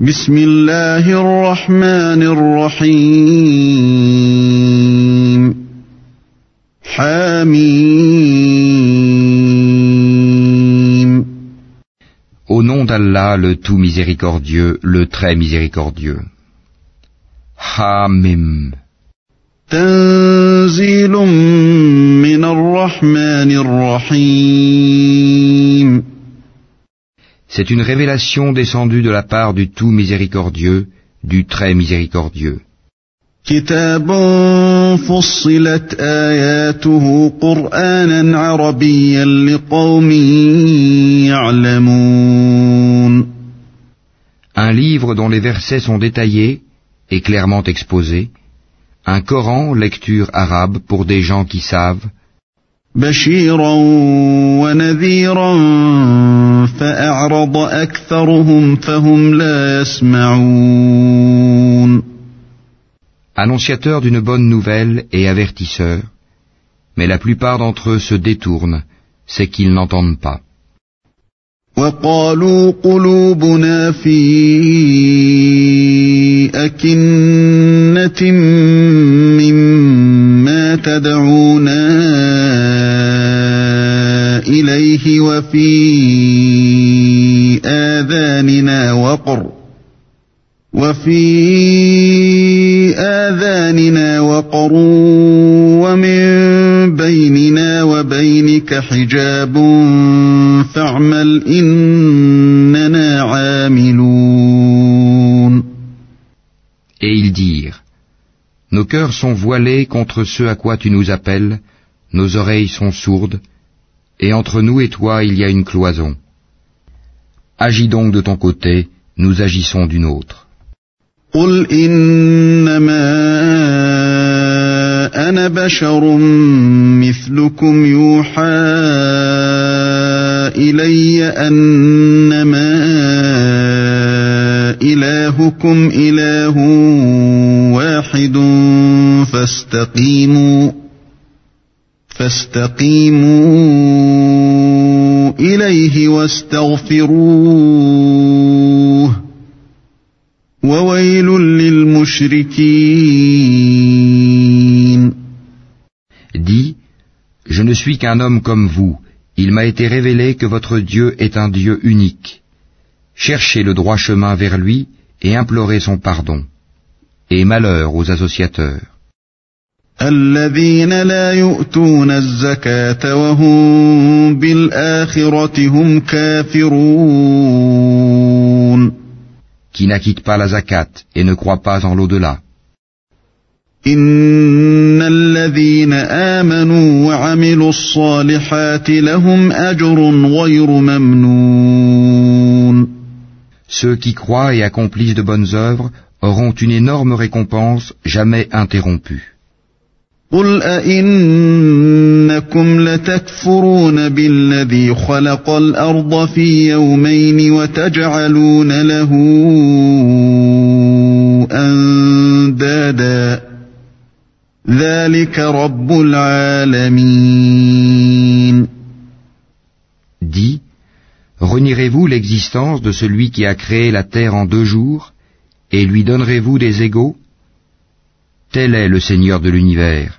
بسم الله الرحمن الرحيم حميم Au nom d'Allah, le tout miséricordieux, le très miséricordieux. Hamim. تنزيل من الرحمن الرحيم C'est une révélation descendue de la part du tout miséricordieux, du très miséricordieux. Un livre dont les versets sont détaillés et clairement exposés, un Coran lecture arabe pour des gens qui savent, بشيرا ونذيرا فأعرض أكثرهم فهم لا يسمعون Annonciateur d'une bonne nouvelle et avertisseur. Mais la plupart d'entre eux se détournent, c'est qu'ils n'entendent pas. وقالوا قلوبنا في أكنة مما تدعونا إليه وفي وفي آذاننا وقر ومن بيننا وبينك حجاب فاعمل إننا عاملون Et ils dirent, Nos cœurs sont voilés contre ce à quoi tu nous appelles, nos oreilles sont sourdes, et entre nous et toi il y a une cloison. Agis donc de ton côté, nous agissons d'une autre. قل إنما أنا بشر مثلكم يوحى إلي أنما إلهكم إله واحد فاستقيموا فاستقيموا إليه واستغفروه Dis, je ne suis qu'un homme comme vous, il m'a été révélé que votre Dieu est un Dieu unique. Cherchez le droit chemin vers lui et implorez son pardon. Et malheur aux associateurs qui n'acquittent pas la zakat et ne croient pas en l'au-delà. Ceux qui croient et accomplissent de bonnes œuvres auront une énorme récompense jamais interrompue. قل أئنكم لتكفرون بالذي خلق الأرض في يومين وتجعلون له أندادا ذلك رب العالمين Dis, renierez-vous l'existence de celui qui a créé la terre en deux jours, et lui donnerez-vous des égaux Tel est le Seigneur de l'univers.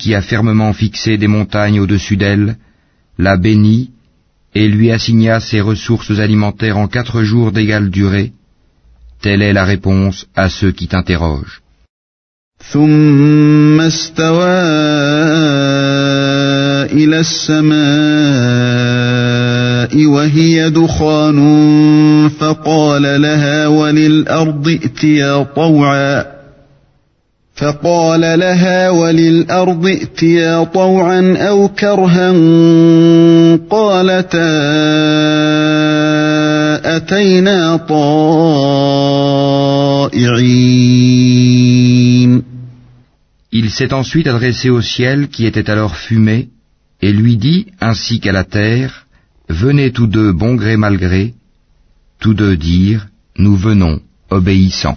qui a fermement fixé des montagnes au-dessus d'elle, l'a bénie, et lui assigna ses ressources alimentaires en quatre jours d'égale durée. Telle est la réponse à ceux qui t'interrogent. ثم استوى إلى السماء وهي دخان فقال لها وللأرض ائتيا طوعا فقال لها وللأرض ائتيا طوعا أو كرها قالتا أتينا طائعين Il s'est ensuite adressé au ciel qui était alors fumé et lui dit, ainsi qu'à la terre, Venez tous deux bon gré mal gré, tous deux dirent, Nous venons, obéissants.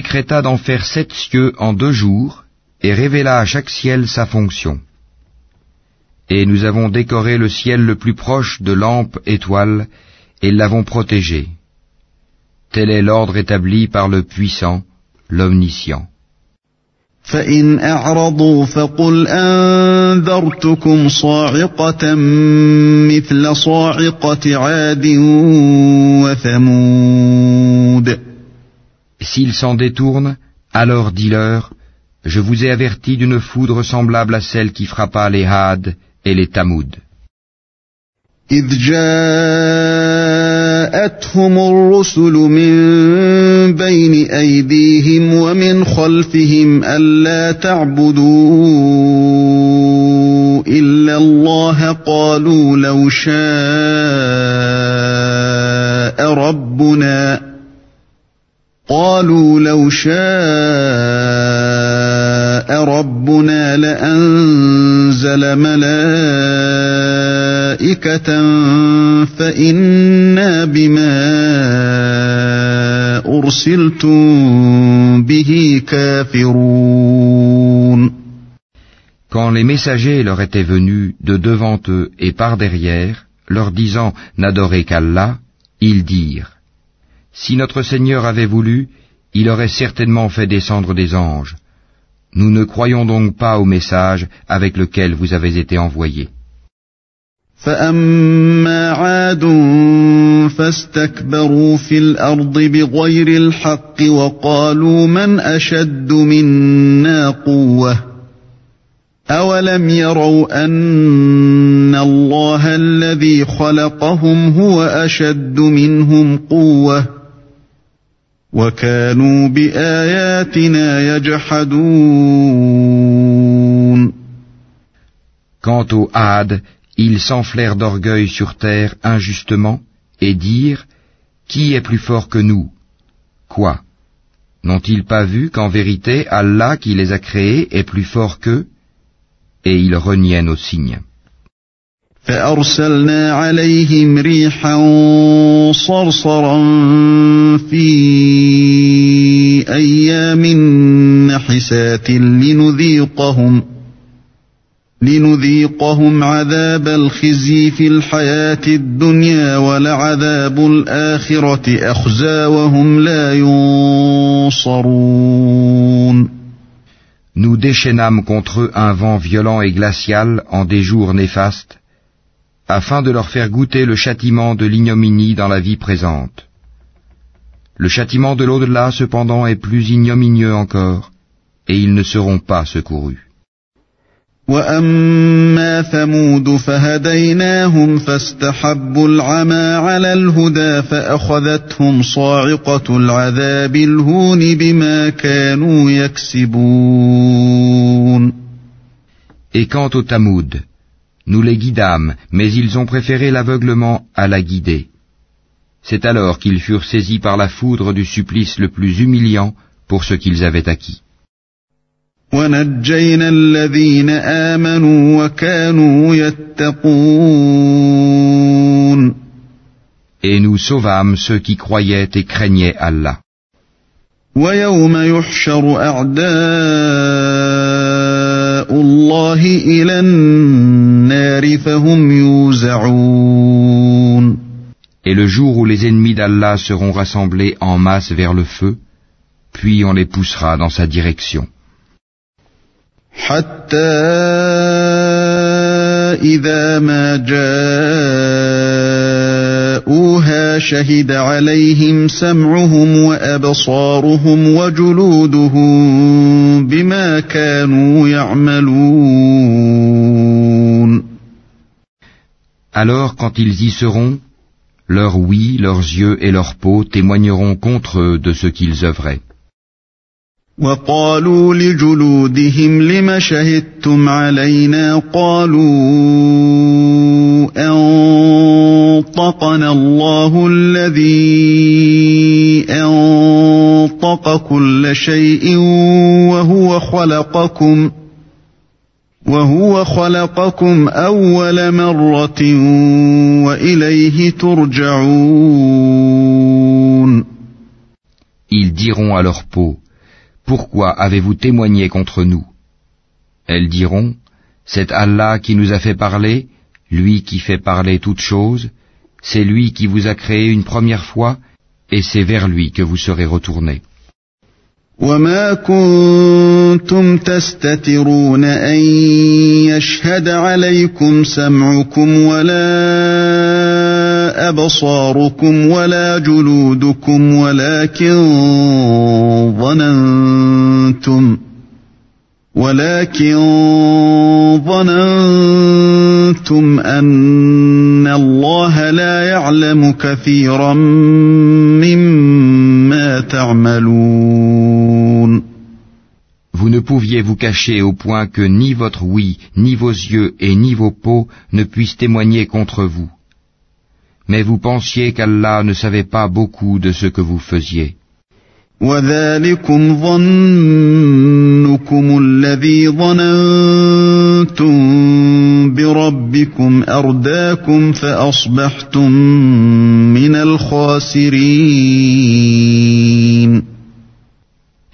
Décréta d'en faire sept cieux en deux jours et révéla à chaque ciel sa fonction. Et nous avons décoré le ciel le plus proche de lampes étoiles et l'avons protégé. Tel est l'ordre établi par le puissant, l'omniscient. S'ils s'en détournent, alors dis-leur, je vous ai averti d'une foudre semblable à celle qui frappa les Had et les Tamoud. إذ جاءتهم الرسل من بين أيديهم ومن خلفهم ألا تعبدوا إلا الله قالوا لو شاء ربنا قالوا لو شاء ربنا لأنزل ملائكة فإنا بما أرسلتم به كافرون Quand les messagers leur étaient venus de devant eux et par derrière, leur disant n'adorez qu'Allah, ils dirent Si notre Seigneur avait voulu, il aurait certainement fait descendre des anges. Nous ne croyons donc pas au message avec lequel vous avez été envoyés. أولم يروا أن الله الذي خلقهم هو أشد منهم قوة وكانوا بآياتنا يجحدون Quant aux Hades, ils s'enflèrent d'orgueil sur terre injustement et dirent Qui est plus fort que nous Quoi N'ont-ils pas vu qu'en vérité Allah qui les a créés est plus fort qu'eux et ils reniennent nos signes. فأرسلنا عليهم ريحا صرصرا في أيام نحسات لنذيقهم لنذيقهم عذاب الخزي في الحياة الدنيا ولعذاب الآخرة أخزى وهم لا ينصرون. Nous déchaînâmes contre eux un vent violent et glacial en des jours néfastes, afin de leur faire goûter le châtiment de l'ignominie dans la vie présente. Le châtiment de l'au-delà cependant est plus ignominieux encore, et ils ne seront pas secourus. Et quant au Tamoud, nous les guidâmes, mais ils ont préféré l'aveuglement à la guider. C'est alors qu'ils furent saisis par la foudre du supplice le plus humiliant pour ce qu'ils avaient acquis. Et nous sauvâmes ceux qui croyaient et craignaient Allah. Et le jour où les ennemis d'Allah seront rassemblés en masse vers le feu, puis on les poussera dans sa direction. جاءوها شهد عليهم سمعهم وأبصارهم وجلودهم بما كانوا يعملون Alors quand ils y seront, leurs oui, leurs yeux et leurs peaux témoigneront contre eux de ce qu'ils œuvraient. وقالوا لجلودهم لم شهدتم علينا قالوا أنطقنا الله الذي أنطق كل شيء وهو خلقكم وهو خلقكم أول مرة وإليه ترجعون. Ils diront à leur peau, Pourquoi avez-vous témoigné contre nous? Elles diront, C'est Allah qui nous a fait parler, lui qui fait parler toutes choses, c'est lui qui vous a créé une première fois, et c'est vers lui que vous serez retournés. أبصاركم ولا جلودكم ولكن ظننتم ولكن ظننتم أن الله لا يعلم كثيرا مما تعملون Vous ne pouviez vous cacher au point que ni votre oui, ni vos yeux et ni vos peaux ne puissent témoigner contre vous. mais vous pensiez qu'Allah ne savait pas beaucoup de ce que vous faisiez.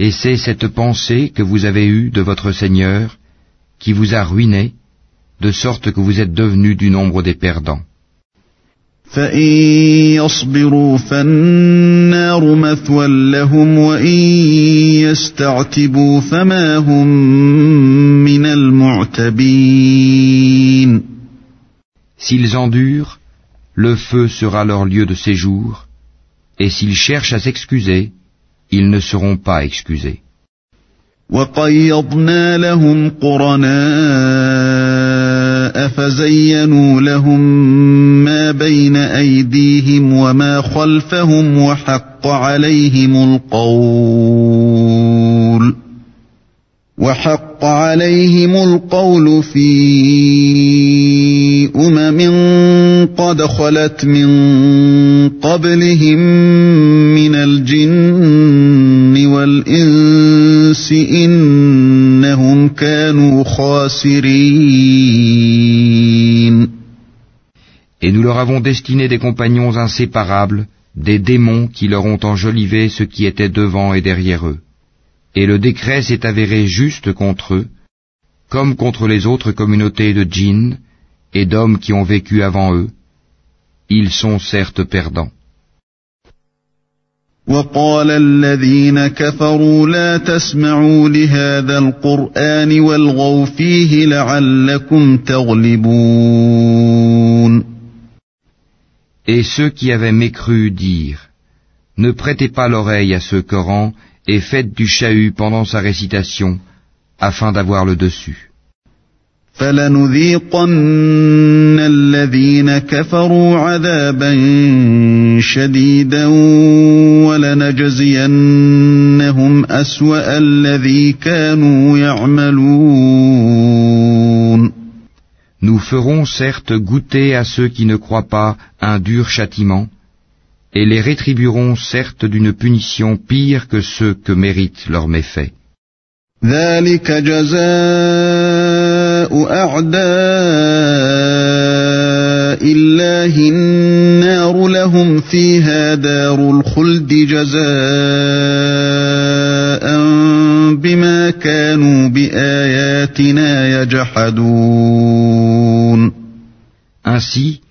Et c'est cette pensée que vous avez eue de votre Seigneur qui vous a ruiné, de sorte que vous êtes devenu du nombre des perdants. فإن يصبروا فالنار مثوى لهم وإن يستعتبوا فما هم من المعتبين S'ils endurent, le feu sera leur lieu de séjour, et s'ils cherchent à s'excuser, ils ne seront pas excusés. وقيضنا لهم قرناء فزينوا لهم بين أيديهم وما خلفهم وحق عليهم القول وحق عليهم القول في أمم قد خلت من قبلهم من الجن والإنس إنهم كانوا خاسرين Et nous leur avons destiné des compagnons inséparables, des démons qui leur ont enjolivé ce qui était devant et derrière eux. Et le décret s'est avéré juste contre eux, comme contre les autres communautés de djinns et d'hommes qui ont vécu avant eux. Ils sont certes perdants. Et ceux qui avaient mécru dirent, Ne prêtez pas l'oreille à ce Coran et faites du chahut pendant sa récitation, afin d'avoir le dessus. Nous ferons certes goûter à ceux qui ne croient pas un dur châtiment, et les rétribuerons certes d'une punition pire que ceux que méritent leurs méfaits. Ainsi,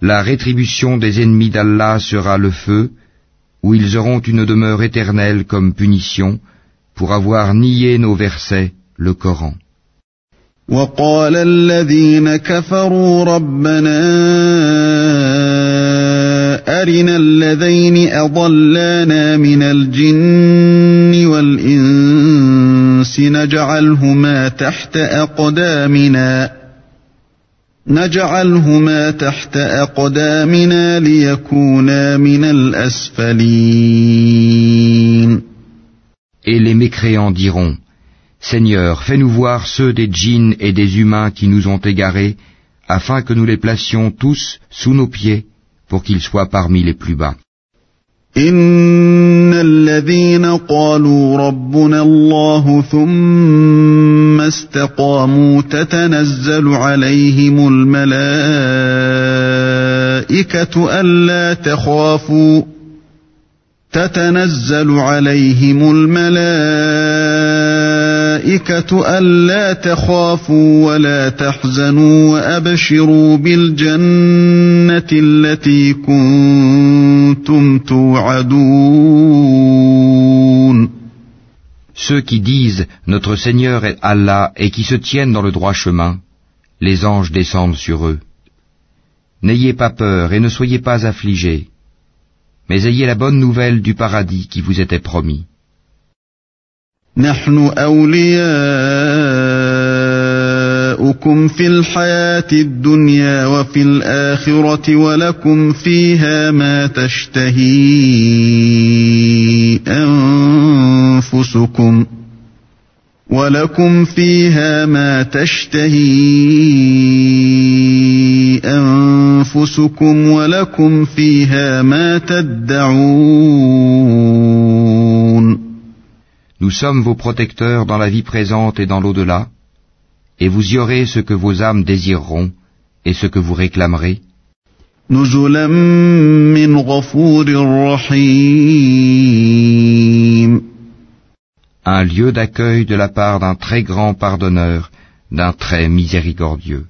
la rétribution des ennemis d'Allah sera le feu, où ils auront une demeure éternelle comme punition pour avoir nié nos versets, le Coran. وقال 'ila 'adab al-khuld الذين كفروا ربنا أرنا الله أرنا اللذين أضلانا من الجن والإنس نجعلهما تحت أقدامنا نجعلهما تحت أقدامنا ليكونا من الأسفلين Et les mécréants diront, Seigneur, fais-nous voir ceux des djinns et des humains qui nous ont égarés, afin que nous les placions tous sous nos pieds, pour qu'ils soient parmi les plus bas. إن الذين قالوا ربنا الله ثم استقاموا تتنزل عليهم الملائكة ألا تخافوا تتنزل عليهم الملائكة ألا تخافوا ولا تحزنوا وأبشروا بالجنة التي كنتم توعدون Ceux qui disent Notre Seigneur est Allah et qui se tiennent dans le droit chemin, les anges descendent sur eux. N'ayez pas peur et ne soyez pas affligés, mais ayez la bonne nouvelle du paradis qui vous était promis. نحن أولياؤكم في الحياة الدنيا وفي الآخرة ولكم فيها ما تشتهي أنفسكم ولكم فيها ما تشتهي أنفسكم ولكم فيها ما تدعون Nous sommes vos protecteurs dans la vie présente et dans l'au-delà, et vous y aurez ce que vos âmes désireront et ce que vous réclamerez, نزلا من غفور رحيم un lieu d'accueil de la part d'un très grand pardonneur, d'un très miséricordieux.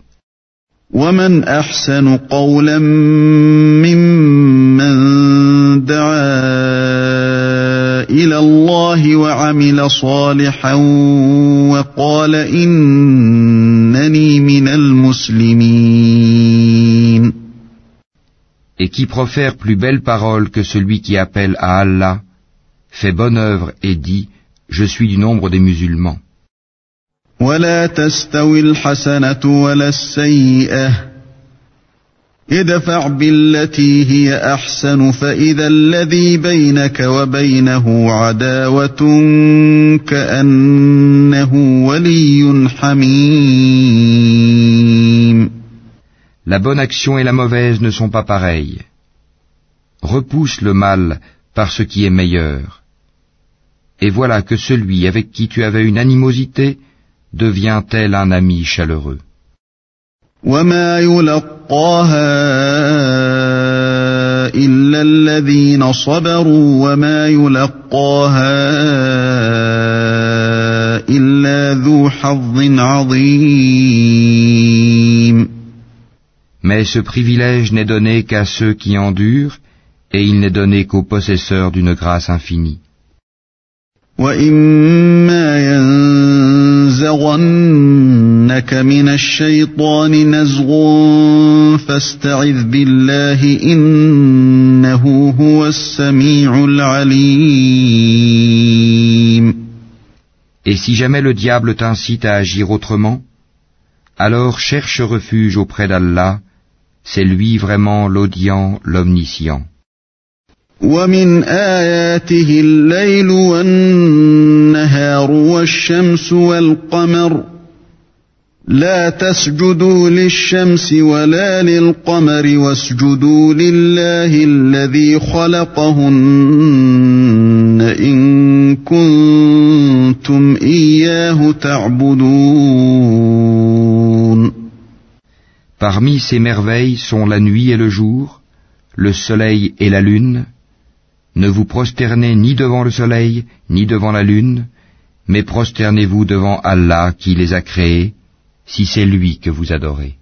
ومن أحسن قولا ممن دعا إلى الله وعمل صالحا وقال إنني من المسلمين Et qui profère plus belle parole que celui qui appelle à Allah, fait bonne œuvre et dit, Je suis du nombre des musulmans. ولا تستوي الحسنة ولا السيئة ادفع بالتي هي أحسن فإذا الذي بينك وبينه عداوة كأنه ولي حميم La bonne action et la mauvaise ne sont pas pareilles. Repousse le mal par ce qui est meilleur. Et voilà que celui avec qui tu avais une animosité devient tel un ami chaleureux. وما يلقاها إلا الذين صبروا وما يلقاها إلا ذو حظ عظيم Mais ce privilège n'est donné qu'à ceux qui endurent, et il n'est donné qu'aux possesseurs d'une grâce infinie. وإما ينزغنك من الشيطان نزغ فاستعذ بالله إنه هو السميع العليم Et si jamais le diable t'incite à agir autrement, alors cherche refuge auprès d'Allah, c'est lui vraiment l'audient, l'omniscient. ومن آياته الليل والنهار والشمس والقمر لا تسجدوا للشمس ولا للقمر واسجدوا لله الذي خلقهن إن كنتم إياه تعبدون Parmi ces merveilles sont la nuit et le jour, le soleil et la lune. Ne vous prosternez ni devant le soleil, ni devant la lune, mais prosternez-vous devant Allah qui les a créés, si c'est lui que vous adorez.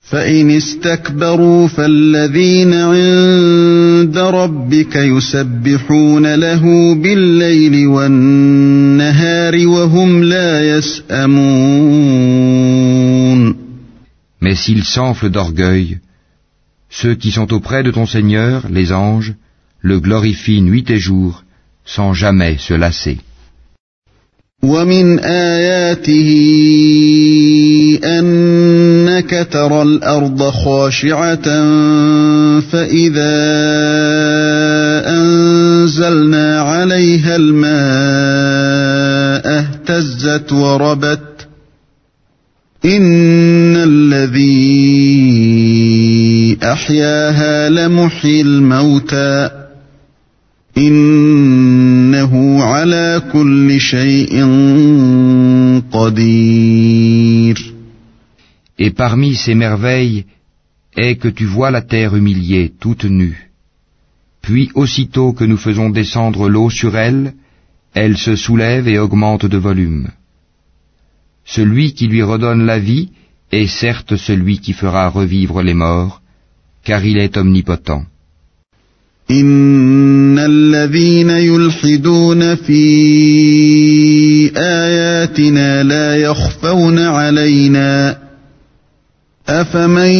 فإن استكبروا فالذين عند ربك يسبحون له بالليل والنهار وهم لا يسأمون Mais s'ils s'enflent d'orgueil, Ceux qui sont auprès de ton Seigneur, les anges, le glorifient nuit et jour, sans jamais se lasser. ومن آياته أنك ترى الأرض خاشعة فإذا أنزلنا عليها الماء اهتزت وربت إن الذي أحياها لمحيي الموتى إنه على كل شيء قدير Et parmi ces merveilles est que tu vois la terre humiliée, toute nue. Puis aussitôt que nous faisons descendre l'eau sur elle, elle se soulève et augmente de volume. Celui qui lui redonne la vie est certes celui qui fera revivre les morts, car il est omnipotent. إن الذين يلحدون في آياتنا لا يخفون علينا أفمن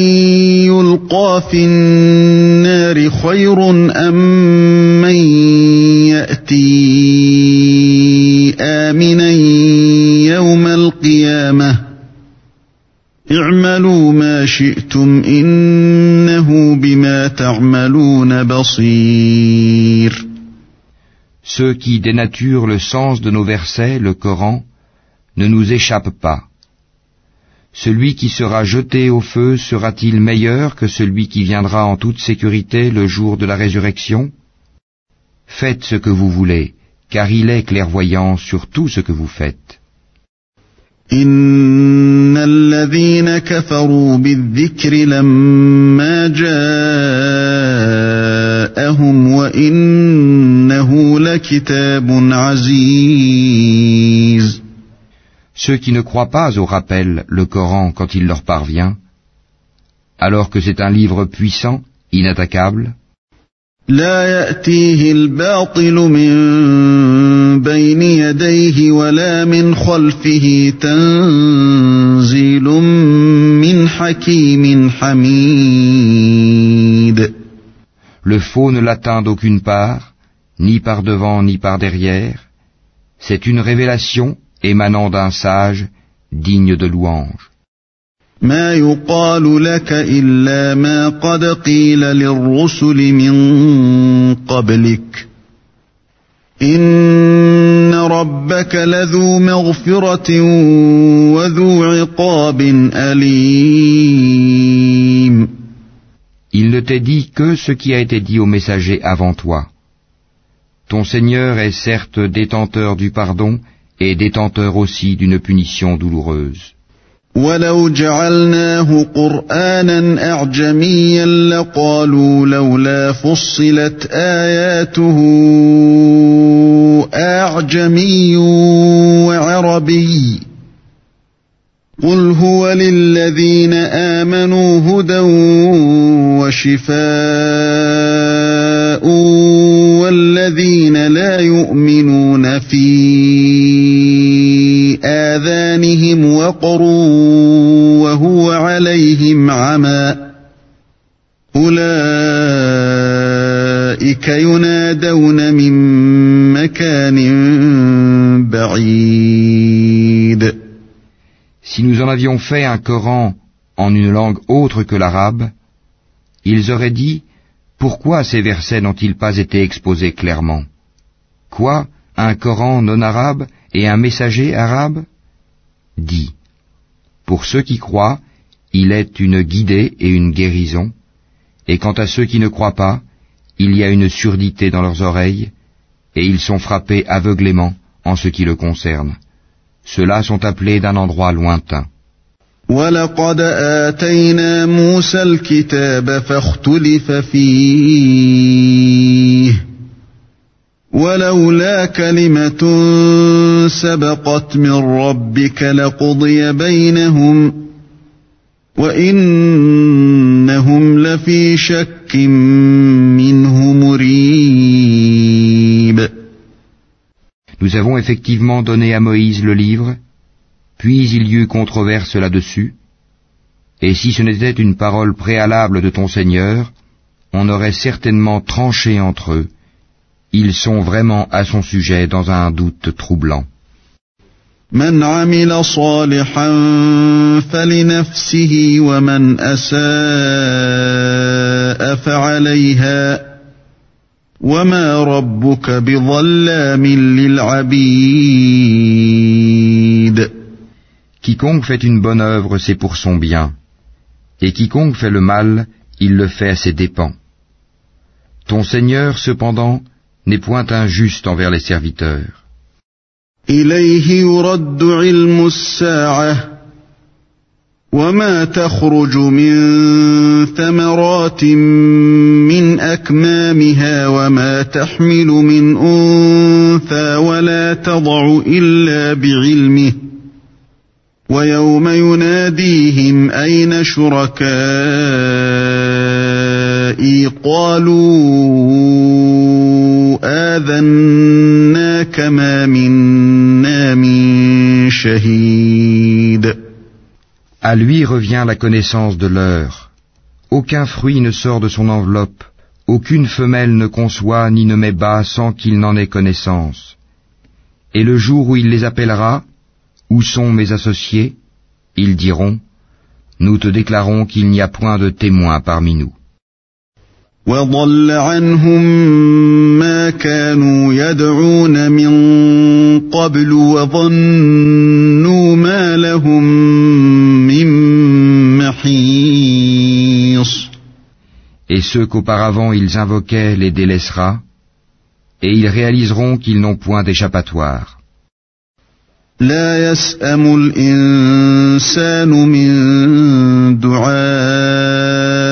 يلقى في النار خير أم من يأتي اعملوا ما شئتم إنه بما تعملون بصير Ceux qui dénaturent le sens de nos versets, le Coran, ne nous échappent pas. Celui qui sera jeté au feu sera-t-il meilleur que celui qui viendra en toute sécurité le jour de la résurrection Faites ce que vous voulez, car il est clairvoyant sur tout ce que vous faites. إن الذين كفروا بالذكر لما جاءهم وإنه لكتاب عزيز Ceux qui ne croient pas au rappel, le Coran, quand il leur parvient, alors que c'est un livre puissant, inattaquable, لا يأتيه الباطل من بين يديه ولا من خلفه تنزيل من حكيم حميد le faux ne l'atteint d'aucune part, ni par devant ni par derrière, c'est une révélation émanant d'un sage digne de louange. ما يقال لك إلا ما قد قيل للرسل من قبلك إن ربك لذو مغفرة وذو عقاب أليم Il ne t'est dit que ce qui a été dit aux messagers avant toi. Ton Seigneur est certes détenteur du pardon et détenteur aussi d'une punition douloureuse. ولو جعلناه قرآنا أعجميا لقالوا لولا فصلت آياته أعجمي وعربي قل هو للذين آمنوا هدى وشفاء والذين لا يؤمنون في آذانهم وقر وهو عليهم عمى أولئك ينادون من مكان بعيد Si nous en avions fait un Coran en une langue autre que l'arabe, ils auraient dit Pourquoi ces versets n'ont-ils pas été exposés clairement Quoi Un Coran non arabe et un messager arabe Dit Pour ceux qui croient, il est une guidée et une guérison, et quant à ceux qui ne croient pas, il y a une surdité dans leurs oreilles, et ils sont frappés aveuglément en ce qui le concerne. Ceux-là sont appelés d'un endroit lointain. ولقد آتينا موسى الكتاب فاختلف فيه ولولا كلمة سبقت من ربك لقضي بينهم وإنهم لفي شك منه مريب Nous avons effectivement donné à Moïse le livre, puis il y eut controverse là-dessus, Et si ce n'était une parole préalable de ton Seigneur, on aurait certainement tranché entre eux. ils sont vraiment à son sujet dans un doute troublant. Quiconque fait une bonne œuvre, c'est pour son bien. Et quiconque fait le mal, il le fait à ses dépens. Ton Seigneur, cependant, n'est point injuste envers les serviteurs. إليه يرد علم الساعة وما تخرج من ثمرات من أكمامها وما تحمل من أنثى ولا تضع إلا بعلمه ويوم يناديهم أين شركائي قالوا À lui revient la connaissance de l'heure. Aucun fruit ne sort de son enveloppe, aucune femelle ne conçoit ni ne met bas sans qu'il n'en ait connaissance. Et le jour où il les appellera, où sont mes associés? Ils diront, Nous te déclarons qu'il n'y a point de témoin parmi nous. وضل عنهم ما كانوا يدعون من قبل وظنوا ما لهم من محيص Et ceux qu'auparavant ils invoquaient les délaissera, et ils réaliseront qu'ils n'ont point d'échappatoire. لا يسأم الإنسان من دعاء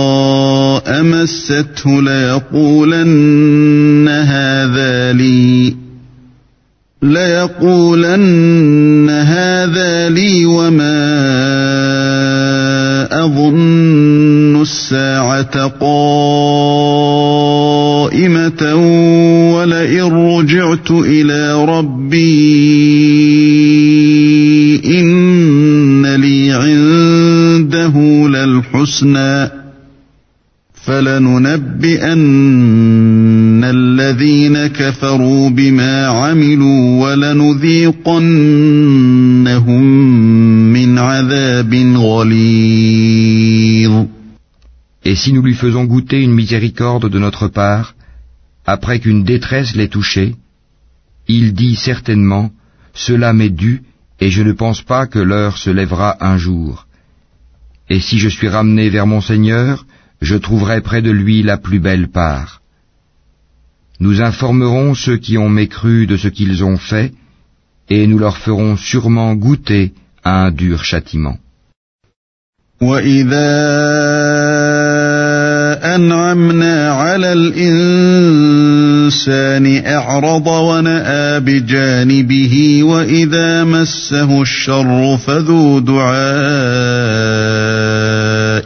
مسته ليقولن هذا لي ليقولن هذا لي وما أظن الساعة قائمة ولئن رجعت إلى ربي إن لي عنده للحسنى Et si nous lui faisons goûter une miséricorde de notre part, après qu'une détresse l'ait touché, il dit certainement, Cela m'est dû, et je ne pense pas que l'heure se lèvera un jour. Et si je suis ramené vers mon Seigneur, je trouverai près de lui la plus belle part. Nous informerons ceux qui ont mécru de ce qu'ils ont fait, et nous leur ferons sûrement goûter un dur châtiment.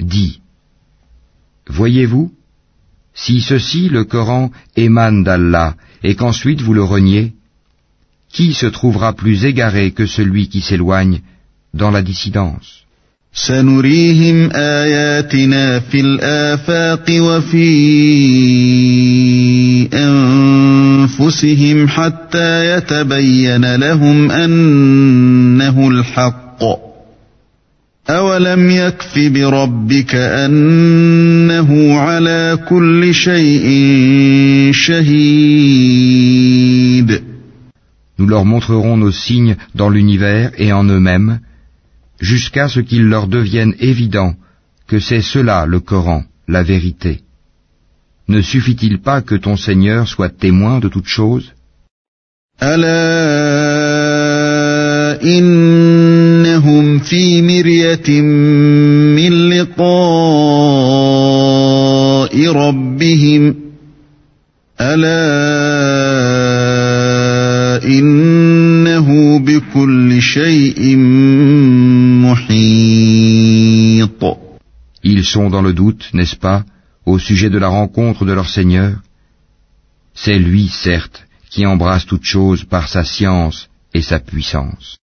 Dis, voyez-vous, si ceci, le Coran, émane d'Allah, et qu'ensuite vous le reniez, qui se trouvera plus égaré que celui qui s'éloigne dans la dissidence? سنريهم آياتنا في الآفاق وفي أنفسهم حتى يتبين لهم أنه الحق. أولم يكف بربك أنه على كل شيء شهيد؟ Nous leur montrerons nos signes dans l'univers et en eux-mêmes, jusqu'à ce qu'il leur devienne évident que c'est cela le Coran, la vérité. Ne suffit-il pas que ton Seigneur soit témoin de toutes choses إنهم Sont dans le doute, n'est-ce pas, au sujet de la rencontre de leur Seigneur? C'est lui, certes, qui embrasse toutes choses par sa science et sa puissance.